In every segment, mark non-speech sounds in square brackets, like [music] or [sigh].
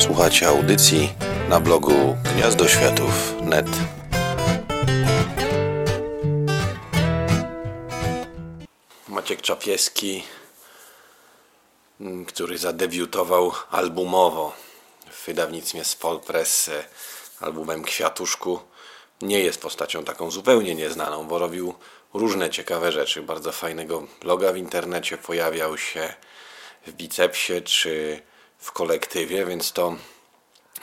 Słuchacie audycji na blogu gniazdoświatów.net. Maciek Czapieski, mm, który zadebiutował albumowo w wydawnictwie Spol Press albumem Kwiatuszku, nie jest postacią taką zupełnie nieznaną, bo robił różne ciekawe rzeczy. Bardzo fajnego bloga w internecie pojawiał się w bicepsie czy w kolektywie, więc to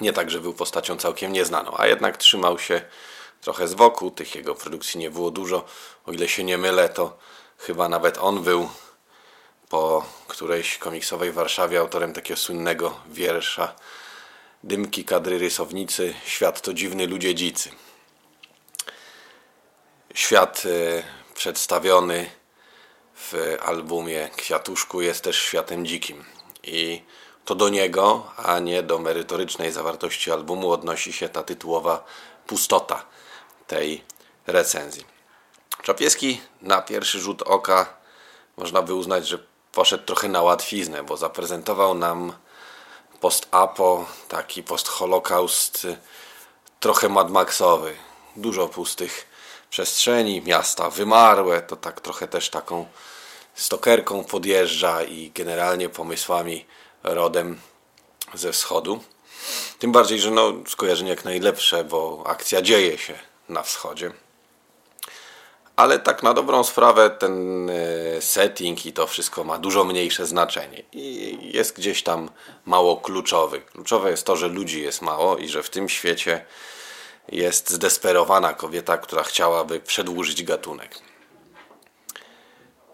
nie tak, że był postacią całkiem nieznaną, a jednak trzymał się trochę z boku. Tych jego produkcji nie było dużo. O ile się nie mylę, to chyba nawet on był po którejś komiksowej Warszawie autorem takiego słynnego wiersza Dymki, kadry, rysownicy, świat to dziwny ludzie dzicy. Świat e, przedstawiony w albumie Kwiatuszku jest też światem dzikim. I to do niego, a nie do merytorycznej zawartości albumu odnosi się ta tytułowa pustota tej recenzji. Czapieski na pierwszy rzut oka można by uznać, że poszedł trochę na łatwiznę, bo zaprezentował nam post-apo, taki post-holokaust trochę Mad Maxowy. Dużo pustych przestrzeni, miasta wymarłe, to tak trochę też taką stokerką podjeżdża i generalnie pomysłami rodem ze wschodu. Tym bardziej, że no, skojarzenie jak najlepsze, bo akcja dzieje się na wschodzie. Ale tak na dobrą sprawę ten e, setting i to wszystko ma dużo mniejsze znaczenie i jest gdzieś tam mało kluczowy. Kluczowe jest to, że ludzi jest mało i że w tym świecie jest zdesperowana kobieta, która chciałaby przedłużyć gatunek.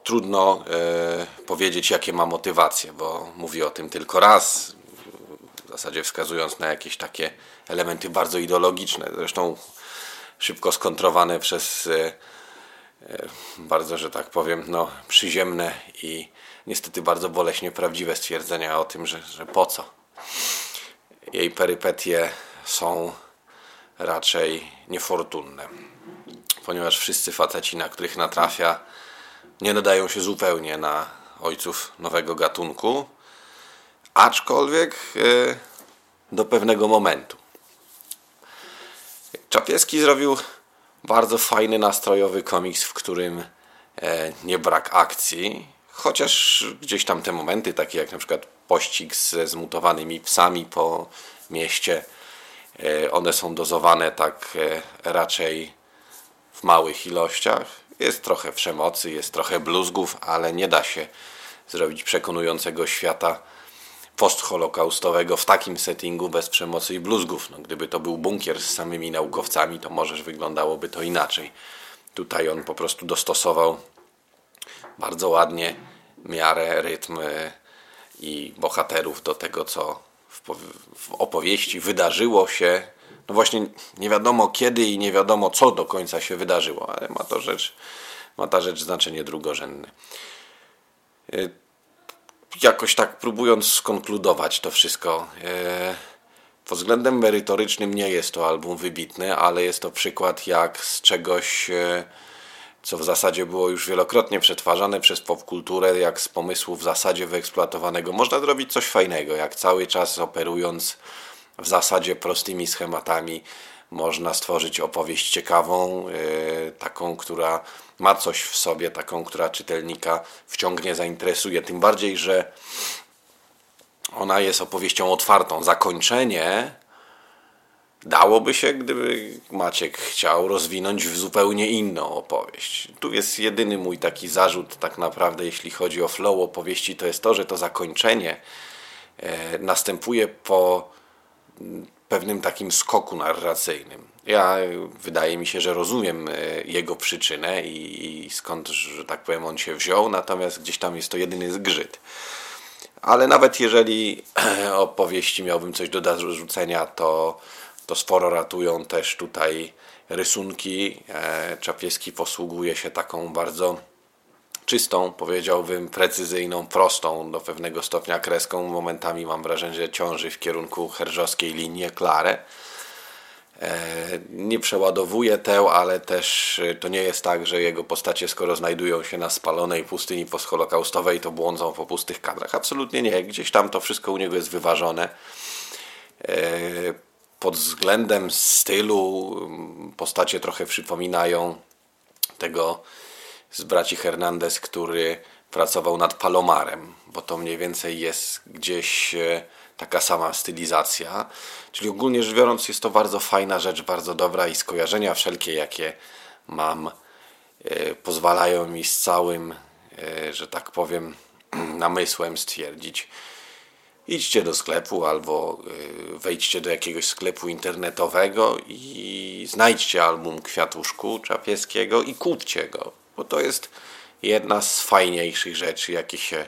Trudno e, powiedzieć, jakie ma motywacje, bo mówi o tym tylko raz, w zasadzie wskazując na jakieś takie elementy bardzo ideologiczne, zresztą szybko skontrowane przez e, e, bardzo, że tak powiem, no, przyziemne i niestety bardzo boleśnie prawdziwe stwierdzenia o tym, że, że po co. Jej perypetie są raczej niefortunne, ponieważ wszyscy faceci, na których natrafia, nie nadają się zupełnie na ojców nowego gatunku, aczkolwiek e, do pewnego momentu. Czapieski zrobił bardzo fajny, nastrojowy komiks, w którym e, nie brak akcji, chociaż gdzieś tam te momenty, takie jak na przykład pościg ze zmutowanymi psami po mieście, e, one są dozowane tak raczej w małych ilościach. Jest trochę przemocy, jest trochę bluzgów, ale nie da się zrobić przekonującego świata postholokaustowego w takim settingu bez przemocy i bluzgów. No, gdyby to był bunkier z samymi naukowcami, to może wyglądałoby to inaczej. Tutaj on po prostu dostosował bardzo ładnie miarę, rytm e, i bohaterów do tego, co w opowieści wydarzyło się no właśnie nie wiadomo kiedy i nie wiadomo co do końca się wydarzyło, ale ma to rzecz, ma ta rzecz znaczenie drugorzędne. E, jakoś tak próbując skonkludować to wszystko, e, pod względem merytorycznym nie jest to album wybitny, ale jest to przykład jak z czegoś, e, co w zasadzie było już wielokrotnie przetwarzane przez popkulturę, jak z pomysłu w zasadzie wyeksploatowanego. Można zrobić coś fajnego, jak cały czas operując w zasadzie prostymi schematami można stworzyć opowieść ciekawą, e, taką, która ma coś w sobie, taką, która czytelnika wciągnie, zainteresuje. Tym bardziej, że ona jest opowieścią otwartą. Zakończenie dałoby się, gdyby Maciek chciał rozwinąć w zupełnie inną opowieść. Tu jest jedyny mój taki zarzut, tak naprawdę, jeśli chodzi o flow opowieści, to jest to, że to zakończenie e, następuje po pewnym takim skoku narracyjnym. Ja wydaje mi się, że rozumiem e, jego przyczynę i, skąd, że tak powiem, on się wziął, natomiast gdzieś tam jest to jedyny zgrzyt. Ale nawet jeżeli [clears throat] opowieści miałbym coś do dorzucenia, to, to sporo ratują też tutaj rysunki. E, Czapieski posługuje się taką bardzo czystą, powiedziałbym precyzyjną, prostą do pewnego stopnia kreską. Momentami mam wrażenie, że ciąży w kierunku herżowskiej linii Klare. Nie przeładowuje tę, ale też e, to nie jest tak, że jego postacie, skoro znajdują się na spalonej pustyni postholokaustowej, to błądzą po pustych kadrach. Absolutnie nie. Gdzieś tam to wszystko u niego jest wyważone. Pod względem stylu postacie trochę przypominają tego z braci Hernandez, który pracował nad Palomarem, bo to mniej więcej jest gdzieś taka sama stylizacja. Czyli ogólnie rzecz biorąc jest to bardzo fajna rzecz, bardzo dobra i skojarzenia wszelkie jakie mam e, pozwalają mi z całym, e, że tak powiem, [clears throat] namysłem stwierdzić idźcie do sklepu albo e, wejdźcie do jakiegoś sklepu internetowego i znajdźcie album Kwiatuszku Czapieskiego i kupcie go, bo to jest jedna z fajniejszych rzeczy, jakie się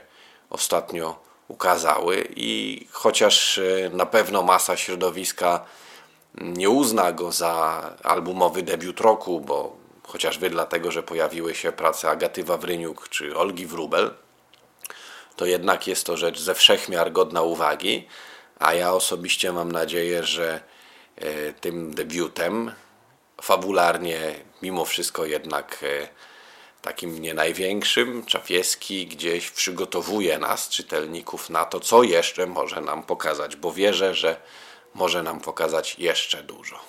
ostatnio ukazały. I chociaż e, na pewno masa środowiska nie uzna go za albumowy debiut roku, bo chociażby dlatego, że pojawiły się prace Agaty Wawryniuk czy Olgi Wrubel, to jednak jest to rzecz ze wszechmiar godna uwagi, a ja osobiście mam nadzieję, że e, tym debiutem fabularnie mimo wszystko jednak e, takim nie największym, Czapieski gdzieś przygotowuje nas, czytelników, na to, co jeszcze może nam pokazać, bo wierzę, że może nam pokazać jeszcze dużo.